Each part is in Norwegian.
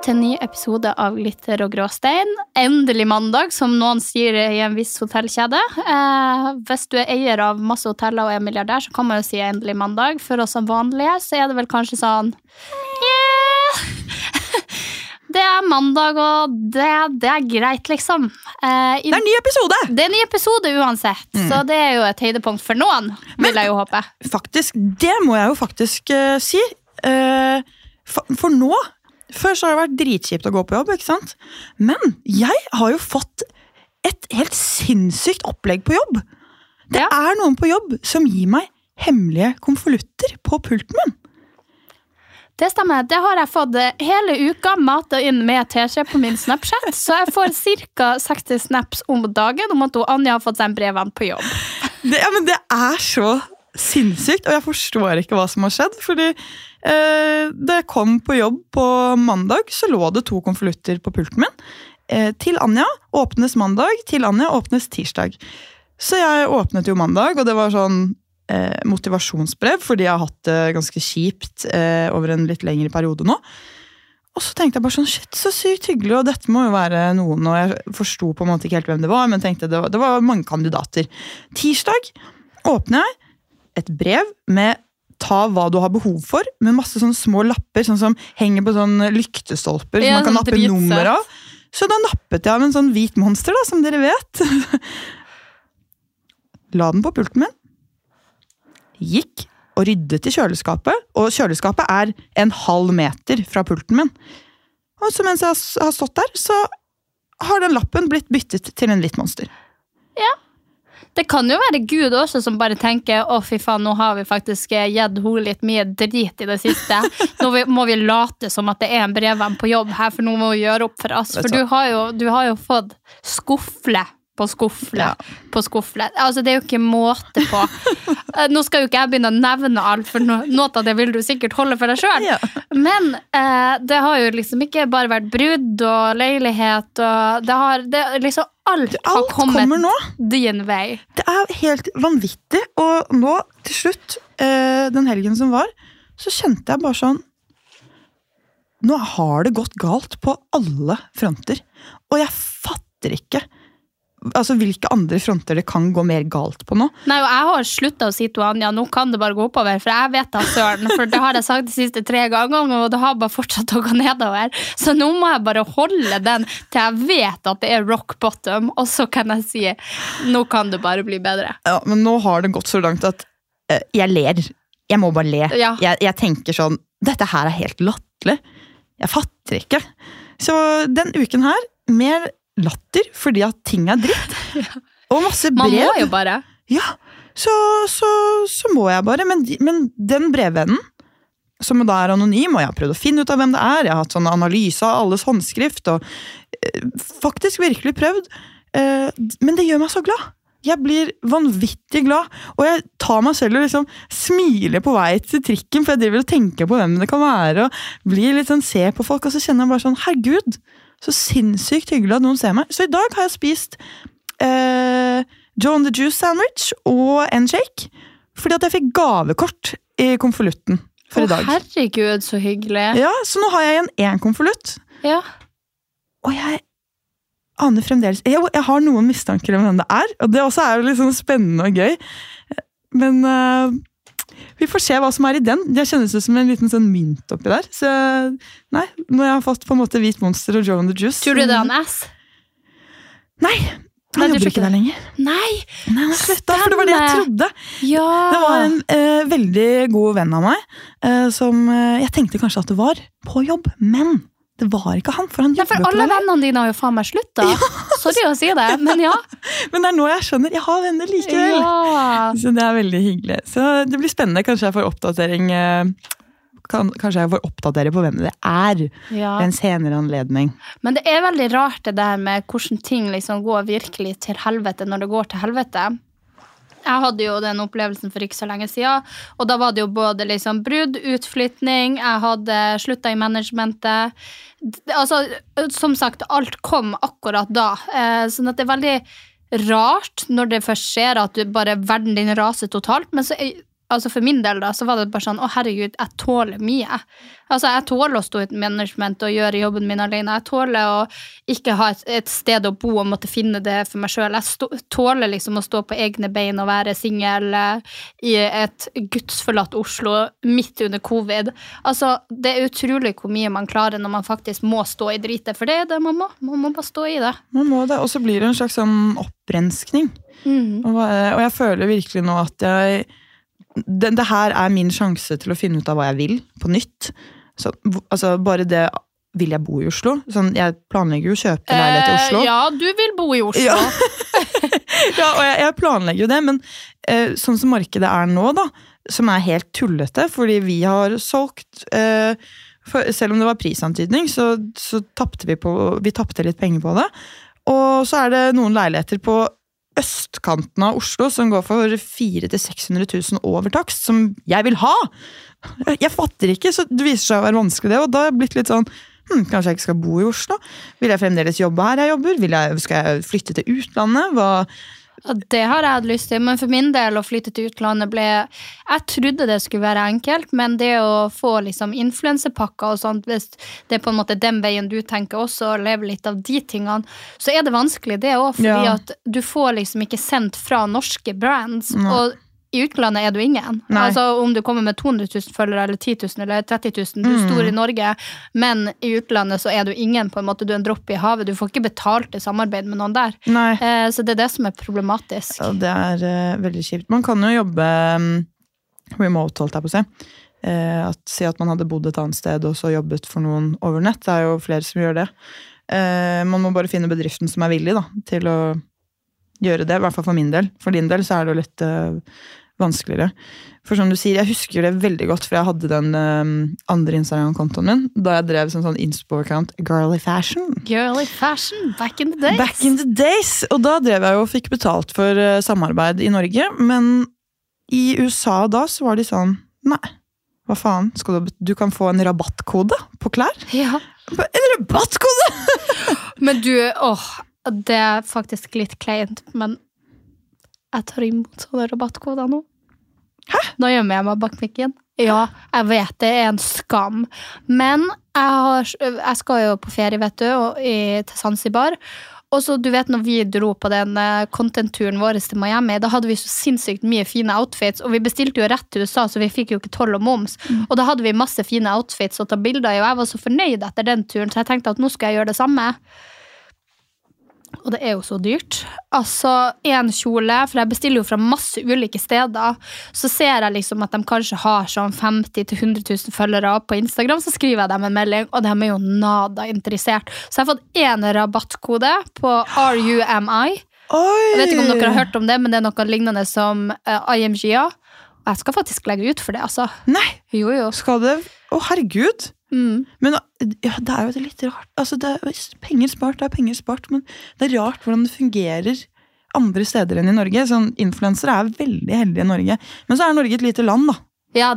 Til en ny episode av Glitter og gråstein. Endelig mandag, som noen sier i en viss hotellkjede. Eh, hvis du er eier av masse hoteller og er milliardær, så kan man jo si endelig mandag. For oss som vanlige så er det vel kanskje sånn yeah. Det er mandag, og det, det er greit, liksom. Eh, i, Det er en ny episode! det er en ny episode uansett, så det er jo et høydepunkt for noen, vil jeg jo håpe. Faktisk, Det må jeg jo faktisk uh, si. Uh, for, for nå Før så har det vært dritkjipt å gå på jobb, ikke sant? Men jeg har jo fått et helt sinnssykt opplegg på jobb. Det Ja. er noen på jobb som gir meg hemmelige konvolutter på pulten min. Det stemmer. Det har jeg fått eh, hele uka mata inn med teskje på min Snapchat. Så jeg får ca. 60 snaps om dagen om at Anja har fått seg brevene på jobb. Det, ja, men det er så sinnssykt, og jeg forstår ikke hva som har skjedd. Fordi eh, da jeg kom på jobb på mandag, så lå det to konvolutter på pulten min. Eh, til Anja åpnes mandag, til Anja åpnes tirsdag. Så jeg åpnet jo mandag, og det var sånn eh, motivasjonsbrev, fordi jeg har hatt det ganske kjipt eh, over en litt lengre periode nå. Og så tenkte jeg bare sånn, shit, så sykt hyggelig, og dette må jo være noen, og jeg forsto på en måte ikke helt hvem det var, men tenkte det var, det var mange kandidater. Tirsdag åpner jeg et brev med ta hva du har behov for, med masse sånne små lapper sånn som henger på sånne lyktestolper Ja, som man kan sånn nappe nummer av. Så da nappet jeg av en sånn hvit monster, da, som dere vet. La den på pulten min. Gikk og ryddet i kjøleskapet, og kjøleskapet er en halv meter fra pulten min. Og så mens jeg har stått der, så har den lappen blitt byttet til en hvit monster. Det kan jo være Gud også som bare tenker å fy faen, nå har vi faktisk eh, gitt henne litt mye drit i det siste. Nå må vi late som at det er en brevvenn på jobb her, for nå må vi gjøre opp for oss. For du har jo, du har jo fått skuffle på skuffle Ja. på skuffle. Altså, det er jo ikke måte på. Eh, Nå skal jo ikke jeg begynne å nevne alt, for noe av det vil du sikkert holde for deg sjøl. Ja. Men eh, det har jo liksom ikke bare vært brudd og leilighet og det har det, liksom Alt har kommet nå. din vei. Det er helt vanvittig, og nå til slutt, eh, den helgen som var, så kjente jeg bare sånn Nå har det gått galt på alle fronter, og jeg fatter ikke altså hvilke andre fronter det kan gå mer galt på nå. Nei, og Jeg har slutta å si til Anja nå kan det bare gå oppover, for jeg vet da søren. For det har jeg sagt de siste tre gangene, og det har bare fortsatt å gå nedover. Så nå må jeg bare holde den til jeg vet at det er rock bottom, og så kan jeg si nå kan det bare bli bedre. Ja, Men nå har det gått så langt at uh, jeg ler. Jeg må bare le. Ja. Jeg, jeg tenker sånn Dette her er helt latterlig. Jeg fatter ikke. Så den uken her, mer latter fordi at ting er dritt. Og masse Man brev. må jo bare. Ja, så, så, så må jeg bare. Men, men den brevvennen, som da er anonym, og jeg har prøvd å finne ut av hvem det er, jeg har hatt sånn analyse av alles håndskrift, og eh, faktisk virkelig prøvd, eh, men det gjør meg så glad. Jeg blir vanvittig glad, og jeg tar meg selv og liksom smiler på vei til trikken, for jeg driver og tenker på hvem det kan være, og blir litt sånn, ser på folk, og så kjenner jeg bare sånn, herregud, så sinnssykt hyggelig at noen ser meg. Så i dag har jeg spist eh, John the Juice sandwich og en shake, fordi at jeg fikk gavekort i konvolutten for Å, i dag. herregud, så hyggelig. Ja, så nå har jeg igjen én konvolutt, Ja. og jeg aner fremdeles jeg, jeg har noen mistanker om hvem det er, og det også er jo sånn spennende og gøy. Men eh, Vi får se hva som er i den. Det kjennes ut som en liten sånn mynt oppi der. Så nei, når jeg har fått på en måte Hvit monster og Joe and the Juice Tror du det er en ass? Nei! Han jobber ikke ikke der lenger. Nei! Nei, han slutta, for det var det jeg trodde. Ja! Det var en eh, veldig god venn av meg eh, som eh, Jeg tenkte kanskje at det var på jobb, men det var ikke han. For han jobber for alle vennene dine har jo faen meg slutta. Sorry å si det, men ja. Men det er nå jeg skjønner. Jeg har venner likevel. ja. Så det er veldig hyggelig. Så det blir spennende. Kanskje jeg får oppdatering eh, kan, Kanskje jeg får oppdatere på hvem det er ja. ved en senere anledning. Men det er veldig rart det der med hvordan ting liksom går virkelig til helvete når det går til helvete. Jeg hadde jo den opplevelsen for ikke så lenge siden, og da var det jo både liksom brudd, utflytning, jeg hadde slutta i managementet. Altså, som sagt, alt kom akkurat da. Eh, sånn at det er veldig rart når det først skjer at du bare verden din raser totalt, men så er Altså For min del da, så var det bare sånn Å, herregud, jeg tåler mye. Altså Jeg tåler å stå i management og gjøre jobben min alene. Jeg tåler å ikke ha et, et sted å bo og måtte finne det for meg sjøl. Jeg stå, tåler liksom å stå på egne bein og være singel eh, i et gudsforlatt Oslo midt under covid. Altså Det er utrolig hvor mye man klarer når man faktisk må stå i dritet, for det er det man må. Man må bare stå i det. Man må det, Og så blir det en slags sånn opprenskning. Mm. Og, og jeg føler virkelig nå at jeg det, det her er min sjanse til å finne ut av hva jeg vil, på nytt. Så, altså, bare det Vil jeg bo i Oslo? Sånn, jeg planlegger jo å kjøpe leilighet i Oslo. Eh, ja, du vil bo i Oslo. Ja. Ja, og jeg, jeg planlegger jo det, men eh, sånn som markedet er nå, da, som er helt tullete, fordi vi har solgt eh, for, Selv om det var prisantydning, så, så tapte vi på Vi tapte litt penger på det. Og så er det noen leiligheter på østkanten av Oslo som går for 400 000-600 000 over takst, som jeg vil ha! Jeg fatter ikke, så det viser seg å være vanskelig, det. Og da har jeg blitt litt sånn hm, Kanskje jeg ikke skal bo i Oslo? Vil jeg fremdeles jobbe her jeg jobber? Jeg, skal jeg flytte til utlandet? Hva, Ja, det har jeg hatt lyst til, men for min del å flytte til utlandet ble Jeg trodde det skulle være enkelt, men det å få liksom influensepakker og sånt, hvis det er på en måte den veien du tenker også, å leve litt av de tingene, så er det vanskelig, det òg, fordi Ja. at du får liksom ikke sendt fra norske brands. Nei. og i utlandet er du ingen. Nei. Altså Om du kommer med 200 000 følgere eller 10 000 eller 30 000, du er stor i Norge, men i utlandet så er du ingen. på en måte Du er en dropp i havet. Du får ikke betalt i samarbeid med noen der. Eh, så det er det som er problematisk. Ja, det er uh, veldig kjipt. Man kan jo jobbe um, remote, holdt jeg på å si. Eh, at, si at man hadde bodd et annet sted og så jobbet for noen over nett. Det er jo flere som gjør det. Eh, man må bare finne bedriften som er villig da, til å gjøre det. I hvert fall for min del. For din del så er det jo litt eh, vanskeligere. For som du sier, jeg husker det veldig godt, for jeg hadde den um, andre Instagram-kontoen min da jeg drev som sånn inspo-account Girly Fashion. Girly fashion back in the days. Back in the days! Og da drev jeg jo og fikk betalt for uh, samarbeid i Norge, men i USA da så var de sånn Nei, hva faen? Skal du, du kan få en rabattkode på klær? Ja. En rabattkode?! Men du, åh, det er faktisk litt kleint, men jeg tar imot sånne rabattkoder nå. Hæ? Nå gjemmer jeg meg bak mikken. Ja, jeg vet det er en skam, men jeg, har, jeg skal jo på ferie, vet du, i, til Zanzibar. Og så, du vet når vi dro på den eh, content-turen vår til Miami, da hadde vi så sinnssykt mye fine outfits, og vi bestilte jo rett til USA, så vi fikk jo ikke toll og moms. Og da hadde vi masse fine outfits å ta bilder i, og jeg var så fornøyd etter den turen, så jeg tenkte at nå skal jeg gjøre det samme. Og det er jo så dyrt. Altså, én kjole, for jeg bestiller jo fra masse ulike steder. Så ser jeg liksom at de kanskje har sånn 50 000-100 000 følgere på Instagram, så skriver jeg dem en melding, og de er jo nada interessert. Så jeg har fått én rabattkode på RUMI. Oi! Jeg vet ikke om dere har hørt om det, men det er noe lignende som uh, IMGA. Og jeg skal faktisk legge ut for det, altså. Nei, Jo, jo. skal det Å, herregud! Mm. Men ja, det er jo litt rart. Altså, det er, penger spart det er penger spart, men det er rart hvordan det fungerer andre steder enn i Norge. Sånn, Influensere er veldig heldige i Norge. Men så er Norge et lite land, da. Ja,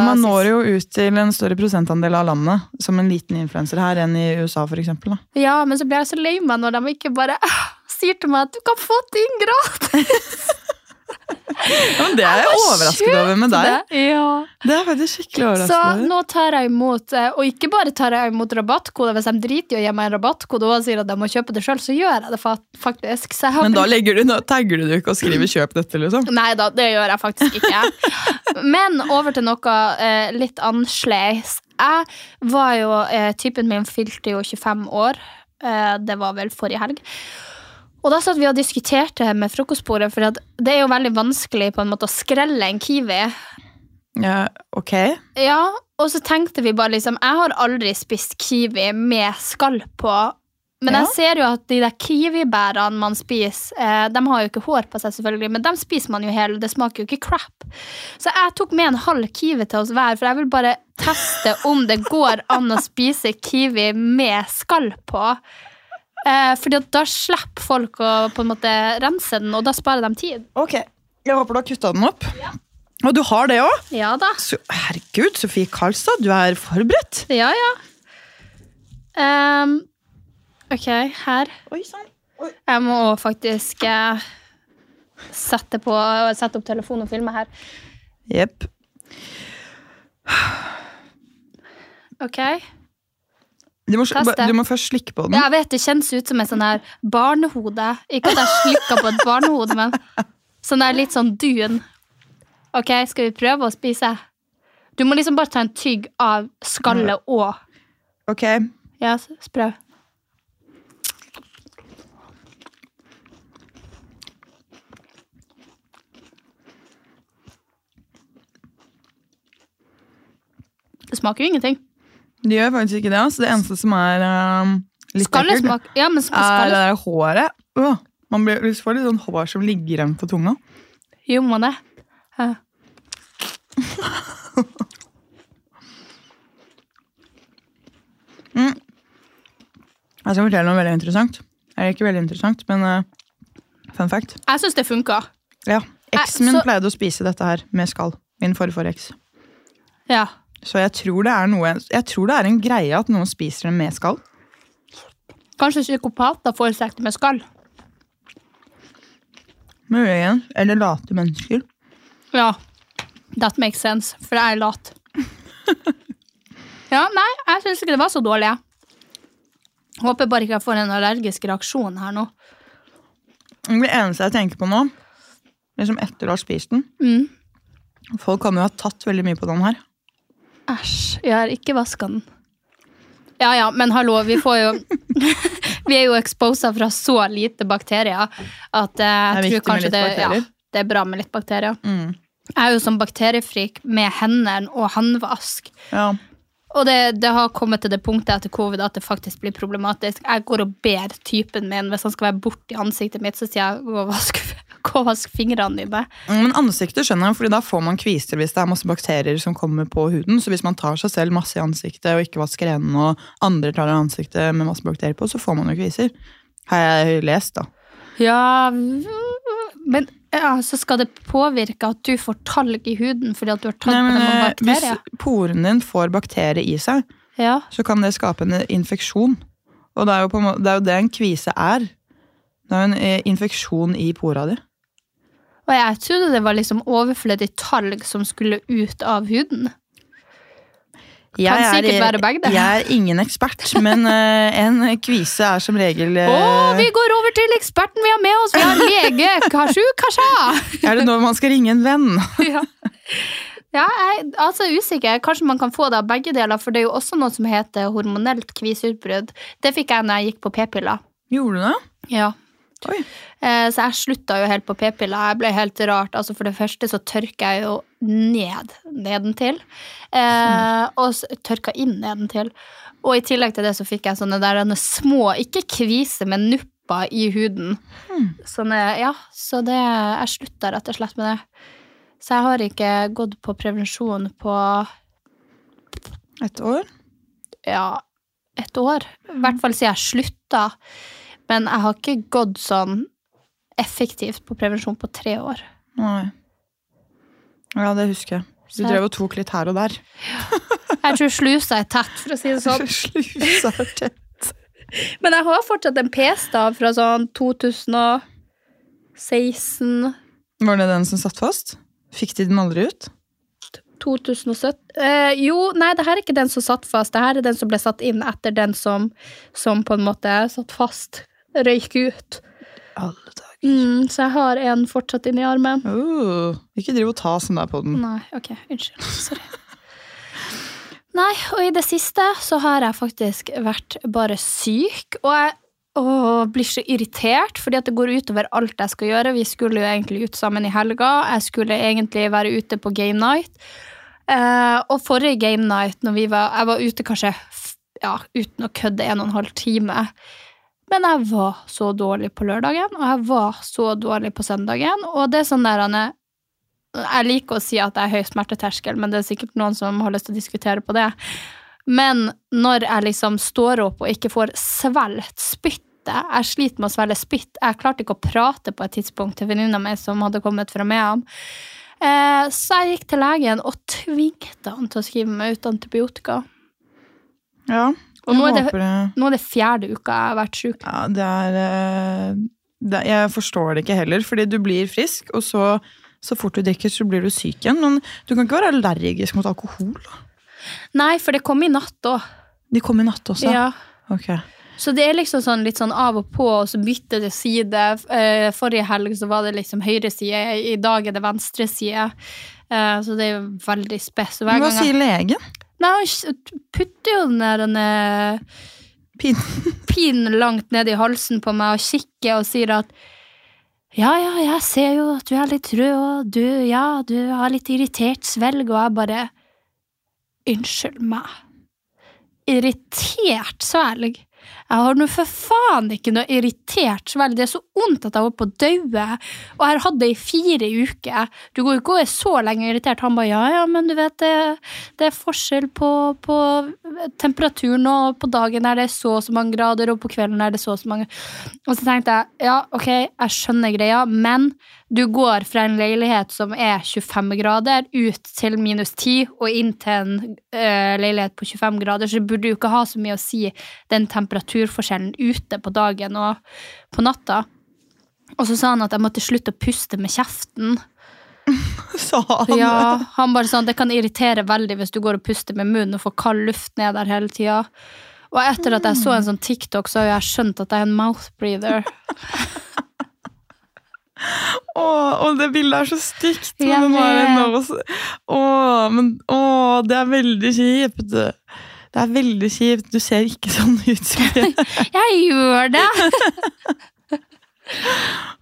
Man når jo ut til en større prosentandel av landet som en liten influenser her enn i USA, for eksempel. Da. Ja, men så blir jeg så lei meg når de ikke bare ah, sier til meg at du kan få ting gratis. Ja, men det er jeg overrasket over med deg. Det, ja. Det er faktisk skikkelig Så overrasket over. nå tar jeg imot, eh, og ikke bare tar jeg imot rabattkode, hvis de driter i å gi meg en rabattkode og sier at de må kjøpe det sjøl, så gjør jeg det faktisk. Så jeg Men da legger du, nå tagger du det ikke og skriver 'kjøp dette', liksom. Nei da, det gjør jeg faktisk ikke. Men over til noe eh, litt annerledes. Jeg var jo eh, Typen min fylte jo 25 år. Eh, det var vel forrige helg. Og da satt vi og diskuterte med frokostbordet, for det er jo veldig vanskelig på en måte å skrelle en kiwi. Ja, ok. Ja, og så tenkte vi bare liksom Jeg har aldri spist kiwi med skall på. Men Ja. jeg ser jo at de der kiwibærene man spiser, eh, de har jo ikke hår på seg, selvfølgelig, men dem spiser man jo hele. Det smaker jo ikke crap. Så jeg tok med en halv kiwi til oss hver, for jeg vil bare teste om det går an å spise kiwi med skall på. Eh, fordi da slipper folk å på en måte rense den, og da sparer de tid. Ok, Jeg håper du har kutta den opp. Og du har det òg? Ja da. Herregud, Sofie Karlstad, du er forberedt. Ja, ja. Um, ok, her. Oi, sann. Jeg må faktisk eh, sette, på, sette opp telefonen og filme her. Jepp. Ok. Du, må- du må først slikke på den. Ja, jeg vet det kjennes ut som et sånn her barnehode. Ikke at jeg slikka på et barnehode, men sånn der litt sånn dun. Ok, skal vi prøve å spise? Du må liksom bare ta en tygg av skallet og Ok, Ja, prøv. Det smaker jo ingenting. Det gjør faktisk ikke det. Altså. Det eneste som er um, litt ekkelt, Ja, men er det der håret. Uh, man blir, får litt sånn hår som ligger igjen på tunga. Jo, må det. Ja. Jeg skal fortelle noe veldig interessant. Eller ikke veldig interessant, men uh, fun fact. Jeg syns det funka. Ja, Eksen min så- pleide å spise dette her med skall. Min forrige eks. Ja. Så jeg tror, det er noe, jeg tror det er en greie at noen spiser dem med skall. Kanskje psykopater foretrekker det med skall. Muligens. Eller late mennesker. Ja. That makes sense, for jeg er lat. ja, nei, jeg syns ikke det var så dårlig. jeg. Håper bare ikke jeg får en allergisk reaksjon her nå. Det eneste jeg tenker på nå, liksom etter å ha spist den Mm. Folk kan jo ha tatt veldig mye på den her. Æsj, jeg har ikke vaska den. Ja ja, men hallo, vi får jo Vi er jo exposa fra så lite bakterier at eh, jeg tror kanskje det, ja, det er bra med litt bakterier. Mm. Jeg er jo som bakteriefrik med hendene og håndvask. Ja. Og det, det har kommet til det punktet etter covid at det faktisk blir problematisk. Jeg går og ber typen min hvis han skal være borti ansiktet mitt, så sier jeg gå og vask, gå og vask fingrene dine. Men ansiktet skjønner jeg, fordi da får man kviser hvis det er masse bakterier som kommer på huden. Så hvis man tar seg selv masse i ansiktet og ikke vasker hendene, og andre tar ansiktet med masse bakterier på, så får man jo kviser. Har jeg lest, da. Ja, men ja, så skal det påvirke at du får talg i huden fordi at du har tatt Nei, men, på eh, bakterier? hvis poren din får bakterier i seg, Ja. så kan det skape en infeksjon. Og det er jo, på en det, er jo det en kvise er. Det er jo en eh, infeksjon i pora di. Og jeg trodde det var liksom overflødig talg som skulle ut av huden. Kan sikkert være begge. Jeg er ingen ekspert, men eh, en kvise er som regel eh, Å, vi går over til eksperten vi har med oss! Vi har lege Kashu Kasha! Er det når man skal ringe en venn? ja. ja, jeg er altså usikker. Kanskje man kan få det av begge deler, for det er jo også noe som heter hormonelt kviseutbrudd. Det fikk jeg når jeg gikk på p-piller. Gjorde du det? Ja. Oi. Eh, så jeg slutta jo helt på p-piller. Jeg ble helt rart. Altså For det første så tørker jeg jo ned nedentil. Eh, og så tørka inn nedentil. Og i tillegg til det så fikk jeg sånne der små, ikke kviser, men nupper i huden. Sånne, ja, så det Jeg slutta rett og slett med det. Så jeg har ikke gått på prevensjon på Et år? ja, et år. I hvert fall siden jeg slutta. Men jeg har ikke gått sånn effektivt på prevensjon på tre år. Nei. Ja, det husker jeg. Du drev og tok litt her og der. Jeg tror slusa er tett, for å si det sånn. Slusa er tett. Men jeg har fortsatt en p-stav fra sånn 2016. Var det den som satt fast? Fikk de den aldri ut? 2017 eh, Jo, nei, det her er ikke den som satt fast. Det her er den som ble satt inn etter den som, som på en måte satt fast. Røyk ut. Alle dager. Mm, så jeg har en fortsatt inni armen. Uh, ikke driv og ta sånn der på den. Nei, ok, unnskyld. Sorry. Nei, og i det siste så har jeg faktisk vært bare syk, og jeg å, blir så irritert, fordi at det går utover alt jeg skal gjøre. Vi skulle jo egentlig ut sammen i helga, jeg skulle egentlig være ute på game night. Eh, og forrige game night, når vi var, jeg var ute kanskje, ja, uten å kødde, en og en halv time. Men jeg var så dårlig på lørdagen, og jeg var så dårlig på søndagen, og det er sånn der, Anne, jeg liker å si at jeg er høy smerteterskel, men det er sikkert noen som har lyst til å diskutere på det. Men når jeg liksom står opp og ikke får svelget spyttet Jeg sliter med å svelge spytt. Jeg klarte ikke å prate på et tidspunkt til venninna mi som hadde kommet fra Mehamn. Eh, så jeg gikk til legen og tvingte han til å skrive meg ut antibiotika. Ja, Og nå er, det, nå er det fjerde uka jeg har vært sjuk. Ja, det er, eh, det, Jeg forstår det ikke heller, fordi du blir frisk, og så, så fort du drikker, så blir du syk igjen. Men du kan ikke være allergisk mot alkohol. Nei, for det kom i natt òg. De kom i natt også? Ja. Ok. Så det er liksom sånn litt sånn av og på, og så bytter det side. Eh, forrige helg så var det liksom høyre side, i dag er det venstre side. Eh, så det er veldig spes. Hva sier legen? Nei, han putter jo den der pinen eh, Pin. langt ned i halsen på meg og kikker og sier at ja, ja, jeg ser jo at du er litt rød, og du, ja, du har litt irritert svelg, og jeg bare Unnskyld meg. Irritert svelg? Jeg har nå for faen ikke noe irritert svelg. Det er så vondt at jeg holdt på å daue. Og jeg har hatt det i fire uker. Du går jo ikke og er så lenge irritert. Han bare ja, ja, men du vet det, det er forskjell på, på temperaturen, og på dagen er det så og så mange grader, og på kvelden er det så og så mange Og så tenkte jeg ja, ok, jeg skjønner greia, men du går fra en leilighet som er 25 grader, ut til minus 10, og inn til en ø, leilighet på 25 grader, så burde du ikke ha så mye å si den temperaturforskjellen ute på dagen og på natta. Og så sa han at jeg måtte slutte å puste med kjeften. Sa han Ja, han bare sånn, Det kan irritere veldig hvis du går og puster med munnen og får kald luft ned der hele tida. Og etter at jeg så en sånn TikTok, så har jeg skjønt at jeg er en mouth breather. Åh, og det bildet er så stygt. men Jeg den har vet. en nose. Åh, men åh, det er veldig kjipt. Det er veldig kjipt. Du ser ikke sånn ut. Jeg gjør det!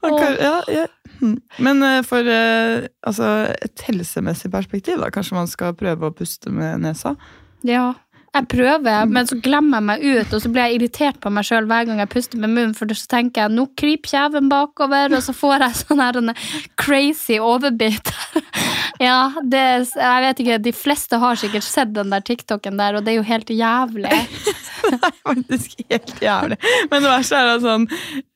okay, Ja, ja. hm. Men eh, for eh, altså, et helsemessig perspektiv, da, kanskje man skal prøve å puste med nesa? Ja. Jeg prøver, men så glemmer jeg meg ut, og så blir jeg irritert på meg sjøl hver gang jeg puster med munnen, for så tenker jeg nå kryper kjeven bakover, og så får jeg sånn her en crazy overbit. Ja, det Jeg vet ikke, de fleste har sikkert sett den der TikToken der, og det er jo helt jævlig. Det er faktisk helt jævlig. Men det verste er at sånn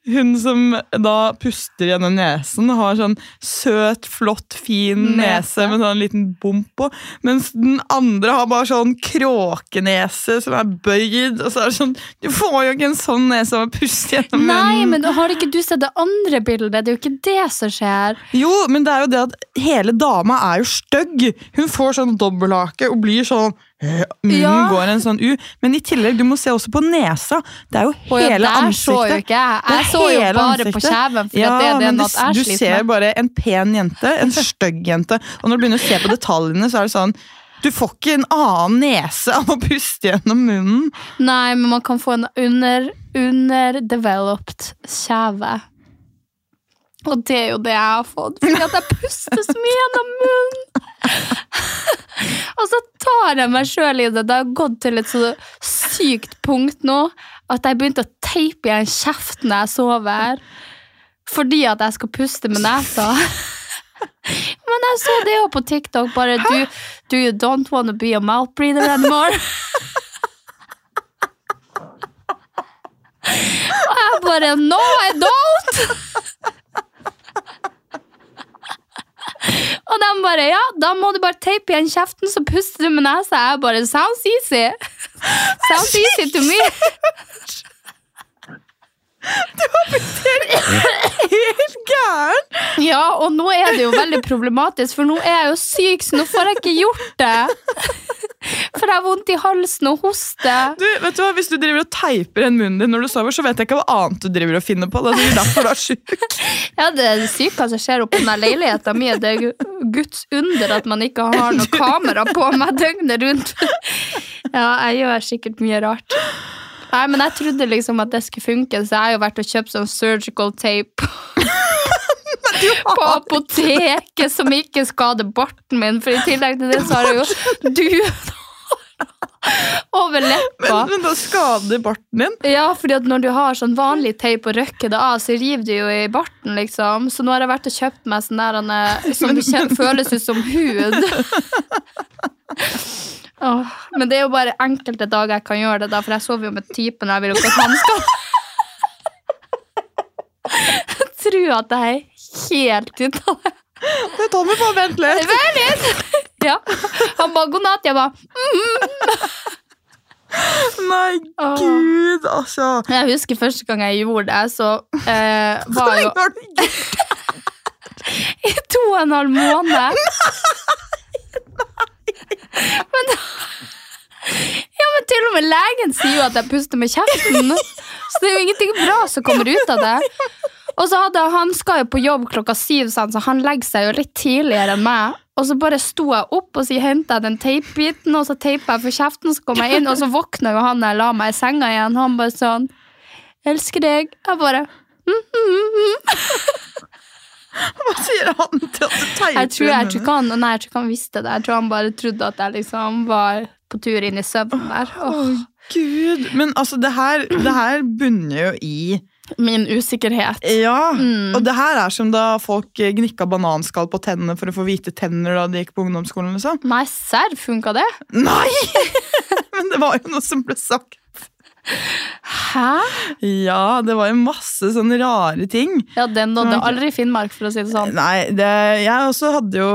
hun som da puster gjennom nesen, har sånn søt, flott, fin nese Nese. med sånn liten bump på, mens den andre har bare sånn kråkenese som er bøyd. Og så er det sånn Du får jo ikke en sånn nese av å puste gjennom Nei, munnen. men har ikke du sett det andre bildet? Det er jo ikke det som skjer. Jo, men det er jo det at hele dama er jo stygg. Hun får sånn dobbelthake og blir sånn øh, Munnen Ja. går en sånn U. Men i tillegg, du må se også på nesa. Det er jo hele ansiktet. så jo ikke jeg. Så jo bare bare på kjeven, for ja, det er det men at jeg du, du ser bare en pen jente, en stygg jente. Og når du begynner å se på detaljene, så er det sånn Du får ikke en annen nese av å puste gjennom munnen. Nei, men man kan få en under, underdeveloped kjeve. Og det er jo det jeg har fått, fordi at jeg puster så mye gjennom munnen. Og så tar jeg meg sjøl i det. Det har gått til et så sykt punkt nå at jeg begynte å teipe igjen kjeften når jeg sover. Fordi at jeg skal puste med nesa. Men jeg så det jo på TikTok. Bare do, do you don't want to be a mouth breather anymore? Og jeg bare No, I don't! Og de bare ja, da må du bare teipe igjen kjeften, så puster du med nesa. Jeg bare sounds easy. Sounds easy to me. Helt gæren! Ja, og nå er det jo veldig problematisk, for nå er jeg jo syk, så nå får jeg ikke gjort det. For jeg har vondt i halsen og hoste. Du, vet du hva, Hvis du driver og teiper igjen munnen din når du sover, så vet jeg ikke hva annet du driver og finner på. Det er derfor du er syk. Ja, det er sykt hva som skjer oppe i den leiligheten min. Det er Guds under at man ikke har noe kamera på meg døgnet rundt. Ja, jeg gjør sikkert mye rart. Nei, men jeg trodde liksom at det skulle funke, så jeg har jo vært og kjøpt sånn surgical tape. På apoteket som ikke skader barten min, for i tillegg til det så har jeg jo du over leppa. Men, men da skader barten din. Ja, fordi at når du har sånn vanlig teip og røkker det av, så river du jo i barten, liksom. Så nå har jeg vært og kjøpt meg sånn der som men, kjen- føles ut som hud. oh, men det er jo bare enkelte dager jeg kan gjøre det, da, for jeg sover jo med typen jeg vil jo ikke at han skal tror at jeg helt ut av det. Du, Tommy, bare vent litt. Vent litt! Ja. Han ba 'god natt', jeg bare Nei, gud, altså. Jeg husker første gang jeg gjorde det, så eh, var jo Har du gjort i to og en halv måned. Men, ja, men til og med legen sier jo at jeg puster med kjeften. Så det er jo ingenting bra som kommer ut av det. Og så hadde Han skal jo på jobb klokka syv, så han legger seg jo litt tidligere enn meg. Og så bare sto jeg opp og så henta den teipbiten, og så teipa jeg for kjeften, så kom jeg inn, og så våkna jo han da jeg la meg i senga igjen. Han bare sånn 'Elsker deg'. Jeg bare Hva sier han til at du teiper Jeg tror, jeg, tror han, nei, jeg tror ikke han visste det. Jeg tror han bare trodde at jeg liksom var på tur inn i søvnen der. Åh, Gud, Men altså, det her, det her bunner jo i min usikkerhet. Ja, Mm. og det her er som da folk eh, gnikka bananskall på tennene for å få hvite tenner da de gikk på ungdomsskolen. liksom. Nei, serr, funka det? Nei! Men det var jo noe som ble sagt. Hæ? Ja, det var jo masse sånne rare ting. Ja, den nådde aldri Finnmark, for å si det sånn. Nei, det, jeg også hadde jo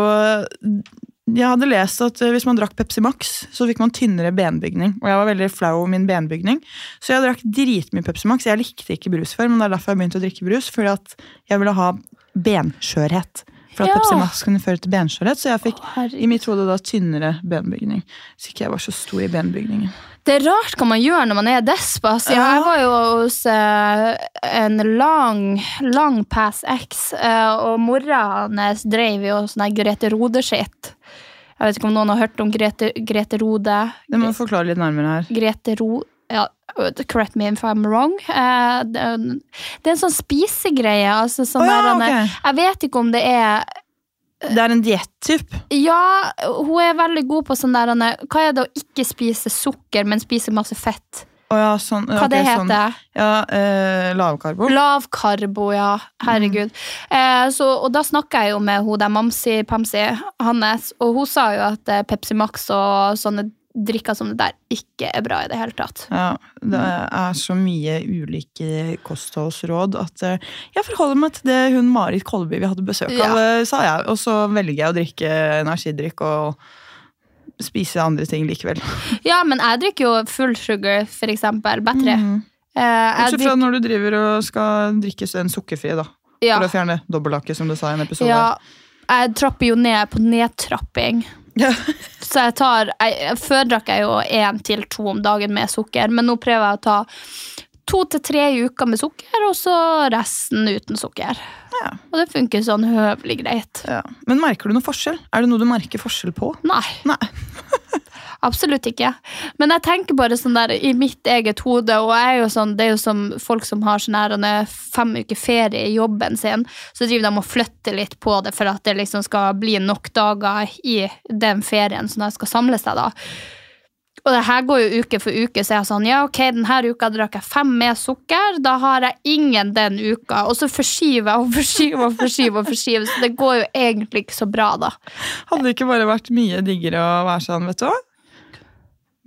Jeg hadde lest at eh, hvis man drakk Pepsi Max, så fikk man tynnere benbygning. Og jeg var veldig flau over min benbygning, så jeg drakk dritmye Pepsi Max. Jeg likte ikke brus før, men det er derfor jeg begynte å drikke brus. Fordi at jeg ville ha benskjørhet. For at Ja. Pepsi Max kunne føre til benskjørhet, så jeg fikk Å, i mitt hode da tynnere benbygning. Så ikke jeg var så stor i benbygningen. Det er rart hva man gjør når man er despa. Så Ja. Jeg var jo hos uh, en lang, lang pass ex, uh, og mora hans drev jo sånn Grete Rode-skitt. Jeg vet ikke om noen har hørt om Grete, Grete Rode. Det må du forklare litt nærmere her. Grete Ro... Ja, correct me if I'm wrong. Eh, det, er en- det er en sånn spisegreie. Altså, sånn oh, ja, er- Jeg vet ikke om det er Det er en diett-typ? Ja, hun er veldig god på sånn der er- Hva er det å ikke spise sukker, men spise masse fett? Å ja, sånn, Hva okay, det sånn. Ja, eh, Lavkarbo. Lavkarbo, ja. Herregud. Eh, så, og da snakka jeg jo med hun der Mamsi-Pamsi, Hannes, og hun sa jo at eh, Pepsi Max og sånne drikker som det der ikke er bra i det hele tatt. Ja, det er så mye ulike kostholdsråd at eh, jeg forholder meg til det hun Marit Kolby vi hadde besøk av, Ja. eh, sa jeg. Og så velger jeg å drikke energidrikk og spise andre ting likevel. Ja, men jeg drikker jo full sugar, for eksempel. Battery. Mhm. Eh, Bortsett fra når du driver og skal drikke en sukkerfri, da. ja, For å fjerne dobbeltlake, som du sa i en episode. ja, jeg trapper jo ned på nedtrapping. Så jeg tar jeg, Før drakk jeg jo én til to om dagen med sukker, men nå prøver jeg å ta to til tre uker med sukker, og så resten uten sukker. Ja. Og det funker sånn høvelig greit. Ja. Men merker du noe forskjell? Er det noe du merker forskjell på? Nei, Nei. absolutt ikke. Men jeg tenker bare sånn der i mitt eget hode, og er sånn, det er jo som folk som har sånn her fem uker ferie i jobben sin, så driver de og flytter litt på det for at det liksom skal bli nok dager i den ferien som de skal samle seg da. Og det her går jo uke for uke, så jeg er sånn, ja ok, denne uka drakk jeg fem med sukker, da har jeg ingen den uka, og så forskyver jeg og forskyver og forskyver og forskyver, så det går jo egentlig ikke så bra da. Hadde det ikke bare vært mye diggere å være sånn, vet du hva?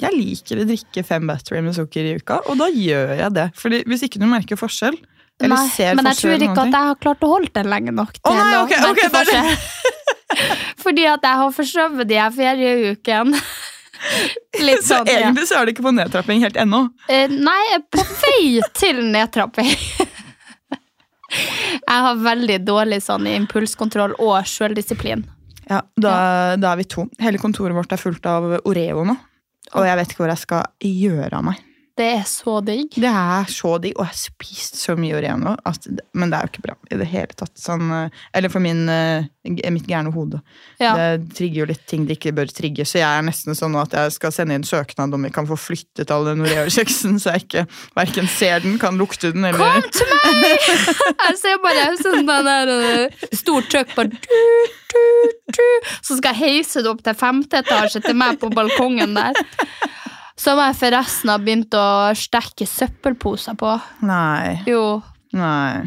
Jeg liker å drikke fem battery med sukker i uka, og da gjør jeg det. Fordi Hvis ikke du merker forskjell, eller Nei, men jeg tror ikke at jeg har klart å holde den lenge nok til Å, nei, å ok, ok, merke det er det. forskjell. Fordi at jeg har forskjøvet de her ferieuken. Litt Så sånn, så egentlig så er det ikke på nedtrapping helt ennå. Uh, Nei, jeg er på vei til nedtrapping. Jeg har veldig dårlig sånn impulskontroll og sjøldisiplin. Ja, da, da er vi to. Hele kontoret vårt er fullt av Oreo nå. Og jeg vet ikke hvor jeg skal gjøre av meg. Det er så digg. Det er så digg, og jeg har spist så mye Oreo altså, men det er jo ikke bra i det hele tatt. Sånn, eh, eller for min, eh, mitt gærne hode. Ja. Det trigger jo litt ting det ikke bør trigge. Så jeg er nesten sånn at jeg skal sende inn søknad om vi kan få flyttet all den Oreo-kjeksen, så jeg ikke hverken ser den, kan lukte den, eller Kom til meg! Jeg ser bare sånn der stort trøkk bare du, du, du. Så skal jeg heise det opp til femte etasje til meg på balkongen der. Som jeg forresten har begynt å stekke søppelposer på. Nei. Jo, Nei.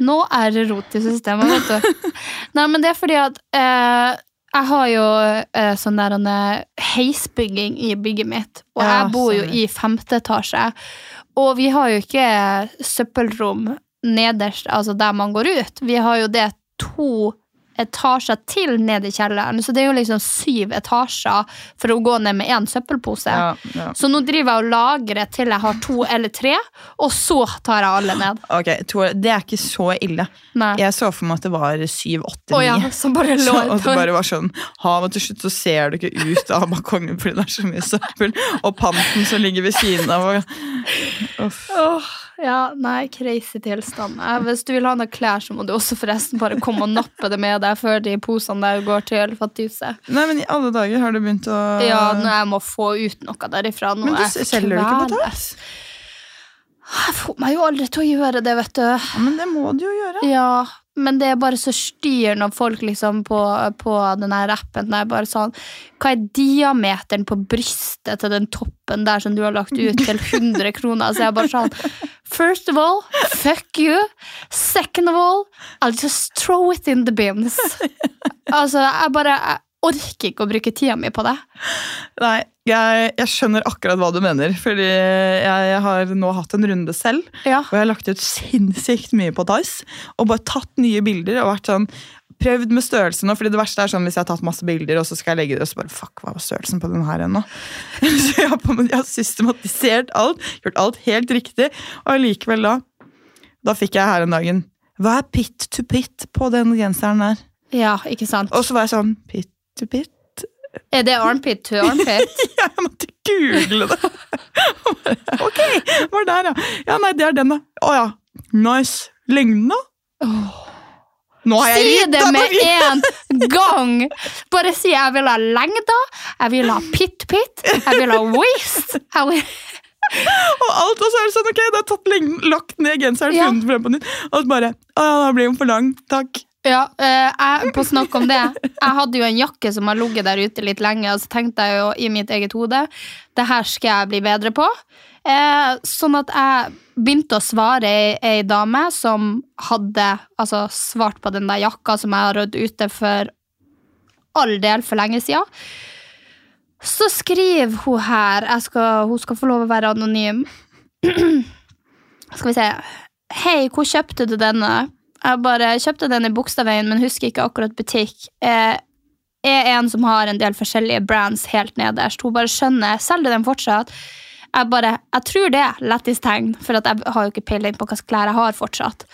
nå er det rot i systemet, vet du. Nei, men det er fordi at eh, jeg har jo eh, sånn der en, eh, heisbygging i bygget mitt, og Ja, jeg bor jo i femte etasje. Og vi har jo ikke søppelrom nederst, altså der man går ut. Vi har jo det to etasjer til ned i kjelleren, så det er jo liksom syv etasjer for å gå ned med én søppelpose. Ja, ja. Så nå driver jeg og lagrer til jeg har to eller tre, og så tar jeg alle ned. Ok, to, Det er ikke så ille. Nei. Jeg så for meg at det var syv, åtte, ni. og det bare var sånn hav, og til slutt så ser du ikke ut av balkongen fordi det er så mye søppel. Og panten som ligger ved siden av. Og, Uff. Åh, ja, nei, crazy tilstand. Hvis du vil ha noen klær, så må du også forresten bare komme og nappe det med deg før de posene der går til fattighuset. Nei, men i alle dager har du begynt å Ja, nå jeg må få ut noe derifra. Nå Men du er selger du ikke på Tass? Jeg får meg jo aldri til å gjøre det, vet du. Ja, men det må du jo gjøre. Ja, men det er bare så styr når folk liksom på, på den her rappen der bare sånn Hva er diameteren på brystet til den toppen der som du har lagt ut til 100 kroner? Så jeg er bare sånn First of all, fuck you. Second of all, I'll just throw it in the bins. Altså, jeg bare jeg orker ikke å bruke tida mi på det. Nei, jeg, jeg skjønner akkurat hva du mener. Fordi jeg, jeg har nå hatt en runde selv, Ja. og jeg har lagt ut sinnssykt mye på Tice. Og bare tatt nye bilder og vært sånn Prøvd med størrelsen nå, fordi det verste er sånn hvis jeg har tatt masse bilder, og så skal jeg legge det, og så bare fuck, hva var størrelsen på den her ennå? så jeg har, systematisert alt, gjort alt helt riktig, og allikevel da Da fikk jeg her en dagen Hva er pit to pit på den genseren der? ja, ikke sant? Og så var jeg sånn Pit to bit Er det armpit to armpit? Jeg måtte google det. Ok, var der, ja. Ja, nei, det er den, da. Å ja. Nice. Lengden, da? Nå har jeg Si det med en gang! Bare si jeg vil ha lengda, jeg vil ha pit-pit, jeg vil ha waist. Jeg vil... Og alt, og så er det sånn, ok, det er tatt lengden, lagt ned genseren, Ja. funnet frem på nytt. Og så bare, å ja, da blir den for lang. Takk. Ja, eh, jeg, på snakk om det. Jeg hadde jo en jakke som har ligget der ute litt lenge, og så tenkte jeg jo i mitt eget hode det her skal jeg bli bedre på. Eh, sånn at jeg begynte å svare ei, ei dame som hadde altså, svart på den der jakka som jeg har rødd ute for all del for lenge siden. Så skriver hun her skal, Hun skal få lov å være anonym. Skal vi se. Hei, hvor kjøpte du denne? Jeg bare kjøpte den i Bogstadveien, men husker ikke akkurat butikk. Eh, er en som har en del forskjellige brands helt nederst. Hun bare skjønner. Selger den fortsatt? Jeg bare, jeg tror det er lættistegn, for jeg har jo ikke peiling på hva slags klær jeg har fortsatt.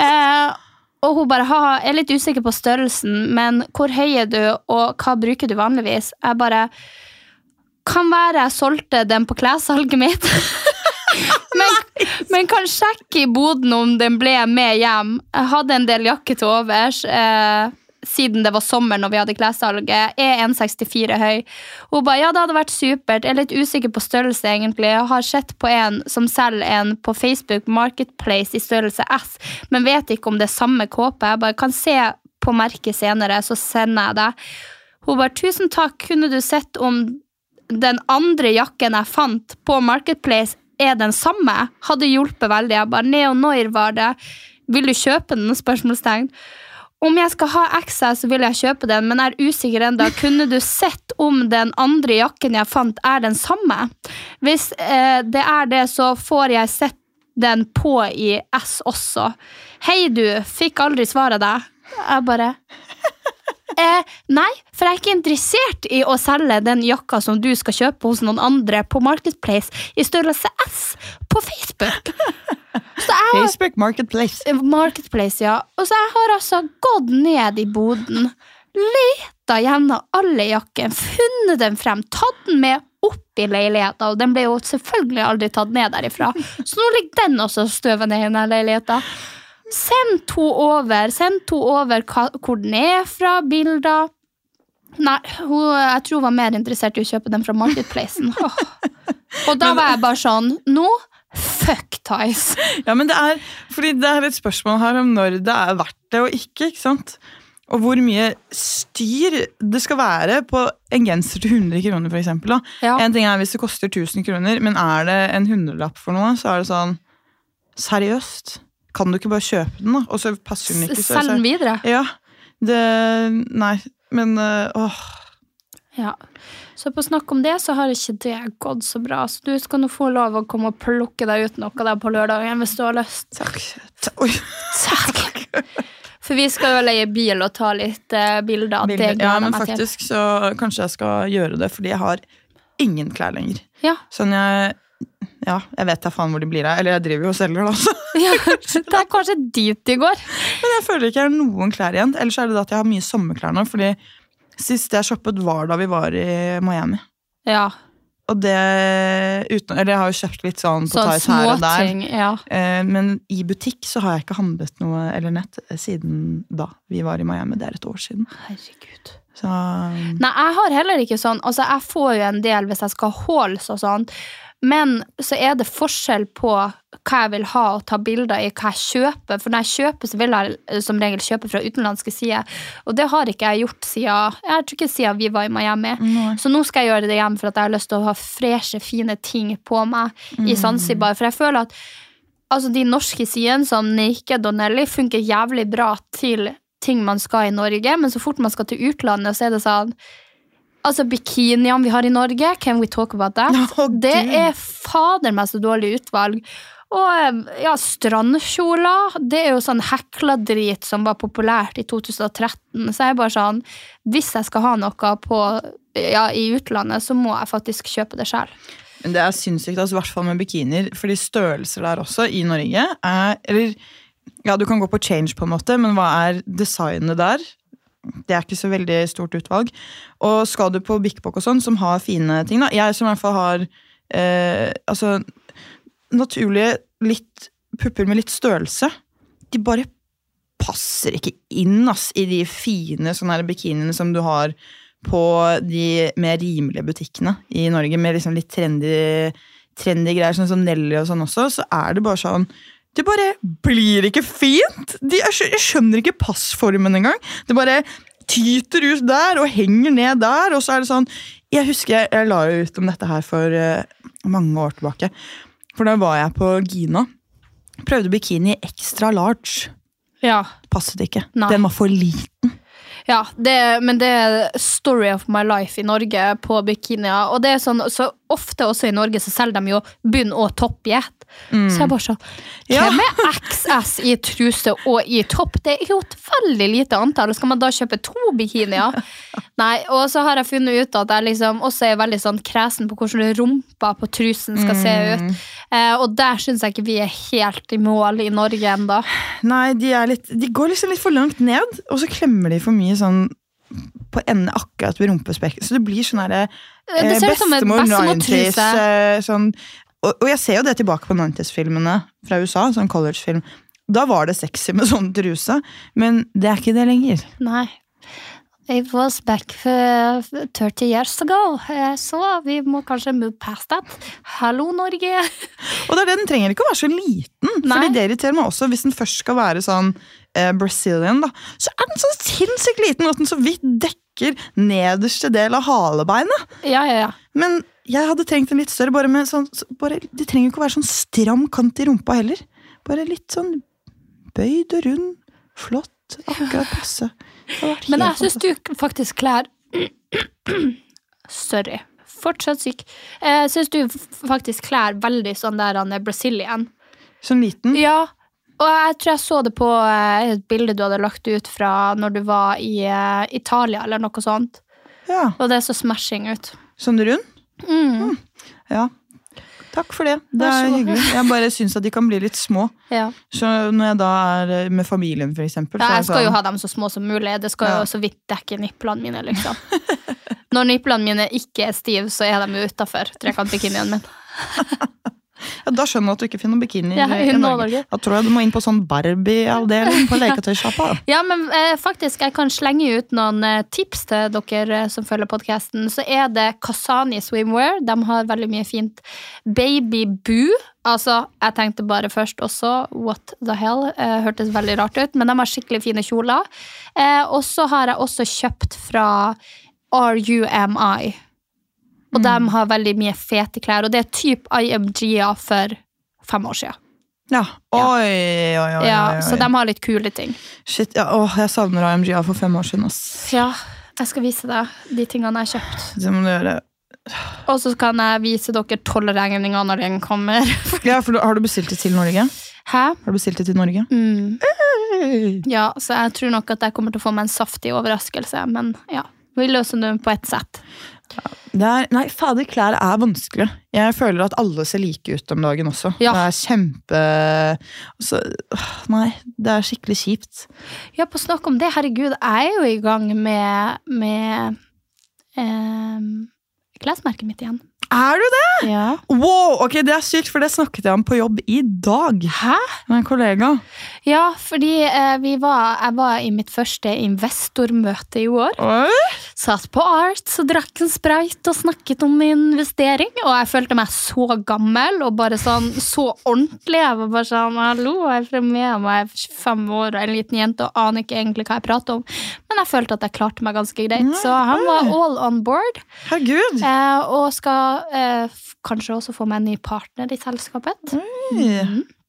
Eh, og hun bare, ha, er litt usikker på størrelsen, men hvor høy er du, og hva bruker du vanligvis? Jeg bare, kan være jeg solgte den på klessalget mitt. men, men kan sjekke i boden om den ble med hjem. Jeg hadde en del jakke til overs. Eh, siden det var sommer når vi hadde klessalget, er 1,64 høy. Hun ba, ja, det hadde vært supert. Jeg er litt usikker på størrelse, egentlig. Jeg har sett på en som selger en på Facebook Marketplace i størrelse S, men vet ikke om det er samme kåpe. Jeg bare kan se på merket senere, så sender jeg det. Hun bare, tusen takk, kunne du sett om den andre jakken jeg fant på Marketplace er den samme? Hadde hjulpet veldig. Jeg bare, Neo Noir var det. Vil du kjøpe den? Spørsmålstegn. Om jeg skal ha XS, så vil jeg kjøpe den, men er usikker ennå. Kunne du sett om den andre jakken jeg fant, er den samme? Hvis eh, det er det, så får jeg sett den på i S også. Hei, du. Fikk aldri svar av deg. Jeg bare Eh, nei, for jeg er ikke interessert i å selge den jakka som du skal kjøpe hos noen andre på Marketplace i størrelse S på Facebook. Så jeg Facebook Marketplace. Marketplace, ja. Og så jeg har altså gått ned i boden, leta gjennom alle jakkene, funnet den frem, tatt den med opp i leiligheten, og den ble jo selvfølgelig aldri tatt ned derifra. Så nå ligger den også støvende i denne leiligheten. Send to over, send to over hva, hvor den er fra, bilder. Nei, hun, jeg tror hun var mer interessert i å kjøpe den fra Marketplacen. Oh. Og da var jeg bare sånn Nå, fuck Ties. Ja, men det er, fordi det er et spørsmål her om når det er verdt det og ikke. ikke sant? Og hvor mye styr det skal være på en genser til 100 kroner. Da. Ja. En ting er hvis det koster 1000 kroner, men er det en hundrelapp for noe, så er det sånn Seriøst? Kan du ikke bare kjøpe den, da? Og så passer den ikke. så- Selg den videre. Ja. Det Nei, men øh, åh. Ja. Så på snakk om det, så har ikke det gått så bra. Så du skal nå få lov å komme og plukke deg ut noe der på lørdagen hvis du har lyst. Takk. Takk. Takk. For vi skal jo leie bil og ta litt eh, bilder. Bilder. Ja, men faktisk så kanskje jeg skal gjøre det, fordi jeg har ingen klær lenger. Ja. Sånn jeg Ja, jeg vet da faen hvor de blir av. Eller jeg driver jo og selger, da. Så. ja, det er kanskje dit de går. Men jeg føler ikke jeg har noen klær igjen. Ellers er det da at jeg har mye sommerklær nå. Fordi sist jeg shoppet, var da vi var i Miami. Ja, Og det uten, Eller jeg har jo kjøpt litt sånn på så Tice her og der. småting. Ja. Eh, Men i butikk så har jeg ikke handlet noe eller nett eh, siden da vi var i Miami. Det er et år siden. Herregud. Så Nei, jeg har heller ikke sånn. Altså, jeg får jo en del hvis jeg skal ha halls og sånn. Men så er det forskjell på hva jeg vil ha og ta bilder i, hva jeg kjøper. For når jeg kjøper, så vil jeg som regel kjøpe fra utenlandske sider. Og det har ikke jeg gjort siden Jeg tror ikke siden vi var i Miami. Så nå skal jeg gjøre det igjen for at jeg har lyst til å ha freshe, fine ting på meg i Zanzibar. For jeg føler at altså, de norske sidene som Naked og Nelly funker jævlig bra til ting man skal i Norge, men så fort man skal til utlandet, så er det sånn Altså, bikiniene vi har i Norge, can we talk about that? Oh, det er fader meg så dårlig utvalg. Og eh, ja, strandkjoler, det er jo sånn hekla-drit som var populært i 2013. Så jeg er bare sånn, hvis jeg skal ha noe på, ja, i utlandet, så må jeg faktisk kjøpe det selv. Men det er sinnssykt, altså, i hvert fall med bikinier. Fordi størrelser der også, i Norge, er Eller ja, du kan gå på change, på en måte, men hva er designet der? Det er ikke så veldig stort utvalg. Og skal du på bikbok og sånn, som har fine ting, da Jeg som i hvert fall har eh, altså naturlige litt pupper med litt størrelse, de bare passer ikke inn ass, i de fine sånne bikiniene som du har på de mer rimelige butikkene i Norge, med liksom litt trendy, trendy greier, sånn som Nelly og sånn også, så er det bare sånn Det bare blir ikke fint! De, jeg, skjønner ikke passformen engang. Det bare tyter ut der og henger ned der, og så er det sånn Jeg husker jeg, jeg la ut om dette her for uh, mange år tilbake. For da var jeg på Gina. Prøvde bikini extra large. Ja, Passet ikke. Nei. Den var for liten. Ja, det, men det er story of my life i Norge på bikinier. Og det er sånn, så ofte også i Norge så selger de jo bunn og toppjet. Mm. Så jeg bare sånn Ja. Hvem er XS i truse og i topp? Det er jo et veldig lite antall. Skal man da kjøpe to bikinier? Nei, og så har jeg funnet ut at jeg liksom også er veldig sånn kresen på hvordan rumpa på trusen skal se ut. Eh, og der syns jeg ikke vi er helt i mål i Norge ennå. Nei, de, litt, de går liksom litt for langt ned, og så klemmer de for mye sånn på enden akkurat ved rumpespekket. Så det blir sånn herre eh, bestemor ut som eh, sånn, og, og jeg ser jo det tilbake på 90s-filmene fra USA, sånn college-film. Da var det sexy med sånn truse, men det er ikke det lenger. Nei. It was back 30 years ago, eh, så vi må kanskje move past that. Hallo, Norge! Og det er det, den trenger ikke å være så liten. Nei. Fordi det irriterer meg også Hvis den først skal være sånn eh, Brazilian, da, så er den så sinnssykt liten at den så vidt dekker nederste del av halebeinet. Ja, ja, ja. Men jeg hadde trengt en litt større. Bare med sånn, så- bare, det trenger jo ikke å være sånn stram kant i rumpa heller. Bare litt sånn bøyd og rund. Flott. Akkurat passe. Men jeg syns du faktisk klær Sorry. Fortsatt syk. Jeg syns du faktisk klær veldig sånn der han er Brazilian. Sånn liten. Ja. Og jeg tror jeg så det på eh, et bilde du hadde lagt ut fra når du var i eh, Italia, eller noe sånt. Ja. Og det så smashing ut. Sånn rund. Mm. Ja. Takk for det. Det er hyggelig. Jeg bare syns at de kan bli litt små. Ja. Så når jeg da er med familien, for eksempel Ja, jeg skal jo sånn- ha dem så små som mulig. Det skal Ja. jo så vidt dekke niplene mine, liksom. Når niplene mine ikke er stive, så er de jo utafor trekantbikinien min. ja, Da skjønner du at du ikke finner bikini Ja, i i Norge. Norge. Da tror jeg du må inn på sånn Barbie-avdeling på leketøysjappa. Ja, men eh, faktisk, jeg kan slenge ut noen eh, tips til dere eh, som følger podkasten. Så er det Kasani Swimwear. De har veldig mye fint. Baby Boo. Altså, jeg tenkte bare først også what the hell. Eh, hørtes veldig rart ut, men de har skikkelig fine kjoler. Eh, og så har jeg også kjøpt fra RUMI. Og de har veldig mye fete klær, og det er typ IMG-er for fem år siden. Ja. Oi, oi, oi. oi, Ja, så de har litt kule ting. Shit, ja, åh, jeg savner AMG for fem år siden. Ass. Ja, jeg skal vise deg de tingene jeg har kjøpt. Det må du gjøre. Og så kan jeg vise dere tollregninga når den kommer. Ja, for Har du bestilt det til Norge? Hæ? Har du bestilt det til Norge? Mm. Ja, så jeg tror nok at jeg kommer til å få meg en saftig overraskelse, men ja. Vi løser det på ett sett. Er, nei, fader, klær er vanskelig. Jeg føler at alle ser like ut om dagen også. Ja. Det er kjempe så, Nei, det er skikkelig kjipt. Ja, på snakk om det, herregud, jeg er jo i gang med, med eh, klesmerket mitt igjen. Er du det?! Ja. Wow, ok, Det er sykt, for det snakket jeg om på jobb i dag. Hæ? Med en kollega. Ja, fordi eh, vi var, jeg var i mitt første investormøte i år. Oi. Satt på Arts og drakk en sprite og snakket om investering. Og jeg følte meg så gammel og bare sånn så ordentlig. Jeg var bare sånn, hallo, jeg er Mehamn, jeg er 25 år og en liten jente og aner ikke egentlig hva jeg prater om. Men jeg følte at jeg klarte meg ganske greit. Så han var all on board. Herregud. Eh, og skal eh, kanskje også få meg en ny partner i selskapet.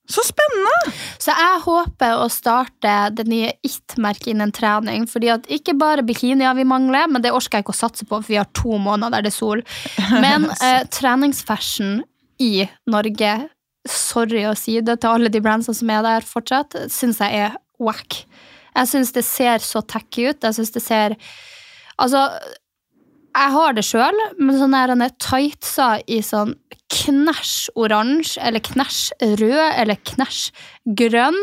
Så spennende! Så jeg håper å starte det nye It-merket innen trening. fordi at ikke bare bikinier vi mangler, men det orker jeg ikke å satse på, for vi har to måneder der det er sol. Men eh, treningsfashion i Norge, sorry å si det til alle de brandsene som er der fortsatt, syns jeg er wack. Jeg syns det ser så tacky ut. Jeg syns det ser Altså, jeg har det sjøl, men sånne tightser i sånn knæsj oransje, eller knæsj rød, eller knæsj grønn,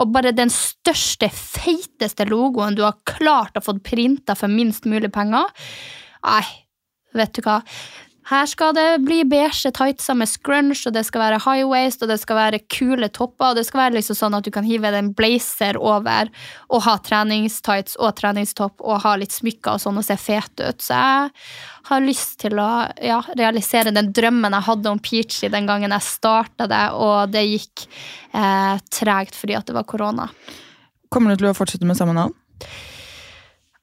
og bare den største, feiteste logoen du har klart å få printa for minst mulig penger. Nei, vet du hva. Her skal det bli beige tightser med scrunch, og det skal være high waist, og det skal være kule topper, og det skal være liksom sånn at du kan hive en blazer over og ha treningstights og treningstopp og ha litt smykker og sånn og se fet ut. Så jeg har lyst til å ja, realisere den drømmen jeg hadde om Peachy den gangen jeg starta det, og det gikk eh, tregt fordi at det var korona. Kommer du til å fortsette med samme navn?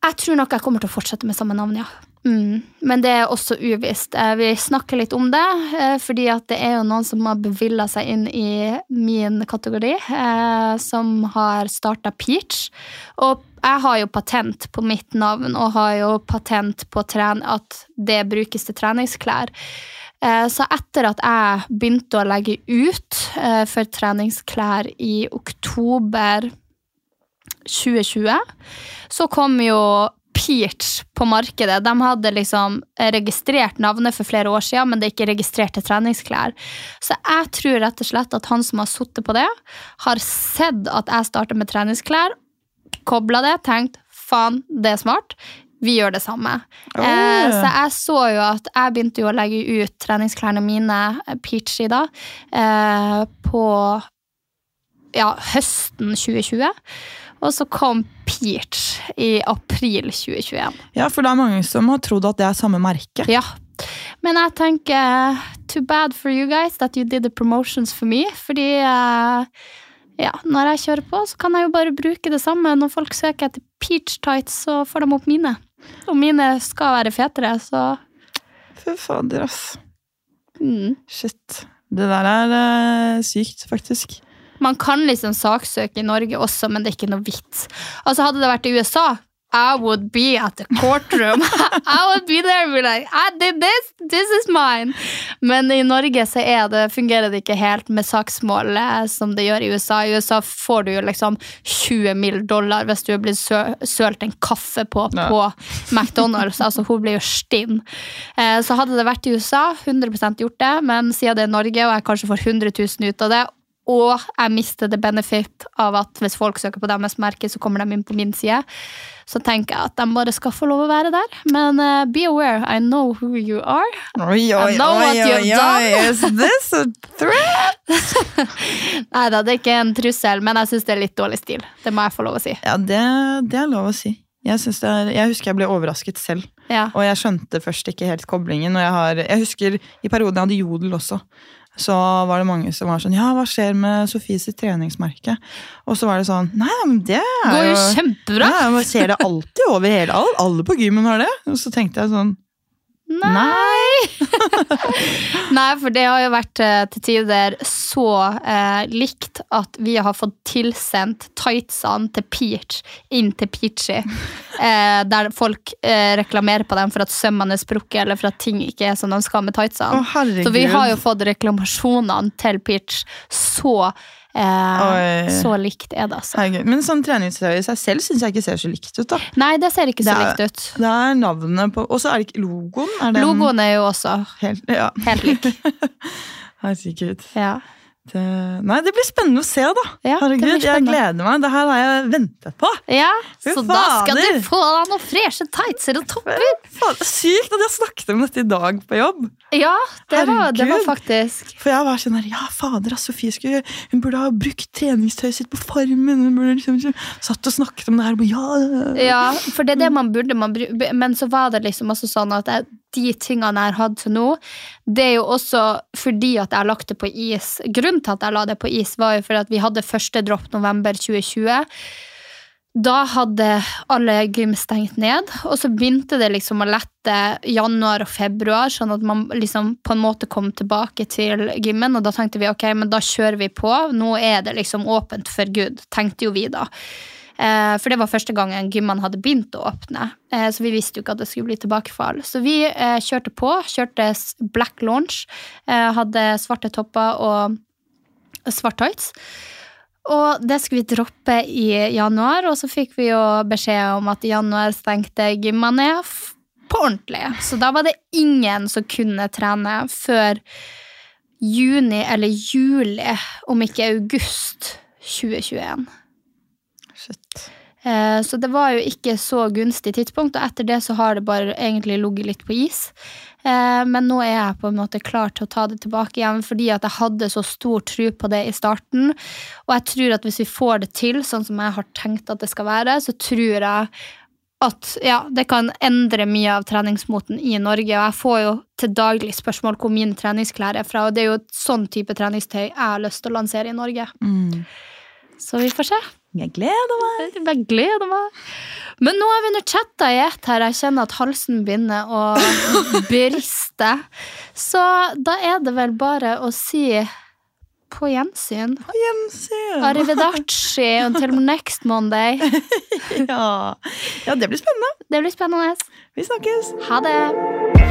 Jeg tror nok jeg kommer til å fortsette med samme navn, ja. Mm. Men det er også uvisst. Eh, Vi snakker litt om det, eh, fordi at det er jo noen som har bevilla seg inn i min kategori, eh, som har starta Peach. Og jeg har jo patent på mitt navn, og har jo patent på at det brukes til treningsklær. Så etter at jeg begynte å legge ut for treningsklær i oktober 2020, så kom jo Peach på markedet. De hadde liksom registrert navnet for flere år siden, men det er ikke registrert til treningsklær. Så jeg tror rett og slett at han som har sittet på det, har sett at jeg starter med treningsklær, kobla det, tenkt faen, det er smart. Vi gjør det samme. Oh. Eh, så jeg så jo at jeg begynte jo å legge ut treningsklærne mine, eh, Peachy, da, eh, på ja, høsten 2020. Og så kom Peach i april 2021. Ja, for det er mange som har trodd at det er samme merke. Ja. Men jeg tenker too bad for you guys that you did the promotions for me. Fordi eh, ja, når jeg kjører på, så kan jeg jo bare bruke det samme. Når folk søker etter Peach Tights, så får de opp mine. Og mine skal være fetere, så Fy fader, ass. mm. Shit. Det der er uh, sykt, faktisk. Man kan liksom saksøke i Norge også, men det er ikke noe vits. Altså Hadde det vært i USA, I would be at the courtroom. I would be there and be like, I did this, this is mine. Men i Norge så det, fungerer det ikke helt med saksmål som det gjør i USA. I USA får du jo liksom 20 mill. dollar hvis du er blitt sø sølt en kaffe på, Nei. på McDonald's. Altså, hun blir jo stinn. Eh, Så hadde det vært i USA, 100% gjort det, men siden det er Norge, og jeg kanskje får 100 000 ut av det, og jeg mister the benefit av at hvis folk søker på deres merke, så kommer de inn på min side. Så tenker jeg at de bare skal få lov å være der. Men uh, be aware, I know who you are. Oi, I know what you've done. Is this a threat? Nei da, det er ikke en trussel, men jeg syns det er litt dårlig stil. Det må jeg få lov å si. Ja, det, det er lov å si. Jeg, det er, jeg husker jeg ble overrasket selv, Ja. og jeg skjønte først ikke helt koblingen. Jeg, har, jeg husker i perioden jeg hadde jodel også, så var det mange som var sånn Ja, hva skjer med Sofies treningsmerke? Og så var det sånn Nei, men det er Går jo kjempebra. Ja, man ser det alltid over hele alt? alle på gymmen har det. Og så tenkte jeg sånn Nei! Nei, for det har jo vært eh, til tider så eh, likt at vi har fått tilsendt tightsene til Peach inn til Peachy. Eh, der folk eh, reklamerer på dem for at sømmene er sprukket, eller for at ting ikke er som de skal med tightsene. Så vi har jo fått reklamasjonene til Peach så eh, Så likt er det, altså. Herregud. Men sånn treningstøy i seg selv syns jeg ikke ser så likt ut. da Nei, det ser ikke så er- likt ut. Det er navnet på Og så er det ikke logoen. Er den Logoen er jo også helt, ja. helt lik. Herregud. Ja. Det, nei, det blir spennende å se, da. Ja, Herregud, jeg gleder meg. Det her har jeg ventet på. Ja, Fy så da skal du få deg noen freshe tightser og topper. Fader, er sykt at jeg snakket om dette i dag på jobb. Ja, det var, det var faktisk For jeg var sånn her, ja fader, Sofie skulle, hun burde ha brukt treningstøyet sitt på Farmen. Hun burde liksom Satt og snakket om det her. Ja, Ja, for det er det man burde, man men så var det liksom også sånn at jeg, de tingene jeg har hatt til nå, det er jo også fordi at jeg har lagt det på is. Grunnen til at jeg la det på is, var jo fordi at vi hadde første dropp november 2020. Da hadde alle gym stengt ned, og så begynte det liksom å lette januar og februar, sånn at man liksom på en måte kom tilbake til gymmen, og da tenkte vi ok, men da kjører vi på, nå er det liksom åpent for good, tenkte jo vi da. Eh, For det var første gangen gymmene hadde begynt å åpne. Eh, Så vi visste jo ikke at det skulle bli tilbakefall. Så vi eh, kjørte på. Kjørte black launch. Hadde svarte topper og svart tights. Og det skulle vi droppe i januar, og så fikk vi jo beskjed om at i januar stengte gymmene ned på ordentlig. Så da var det ingen som kunne trene før juni eller juli, om ikke august 2021. Shit. Eh, Så det var jo ikke så gunstig tidspunkt, og etter det så har det bare egentlig ligget litt på is. Eh, Men nå er jeg på en måte klar til å ta det tilbake igjen, fordi at jeg hadde så stor tro på det i starten. Og jeg tror at hvis vi får det til, sånn som jeg har tenkt at det skal være, så tror jeg at ja, det kan endre mye av treningsmoten i Norge. Og jeg får jo til daglig spørsmål hvor mine treningsklær er fra, og det er jo et sånn type treningstøy jeg har lyst til å lansere i Norge. Mm. Så vi får se. Jeg gleder meg. Jeg gleder meg. Men nå har vi nå chatta i ett her. Jeg kjenner at halsen begynner å briste. Så da er det vel bare å si på gjensyn. På gjensyn. Arrivederci until next Monday. Ja. ja, det blir spennende. Det blir spennende. Vi snakkes. Ha det.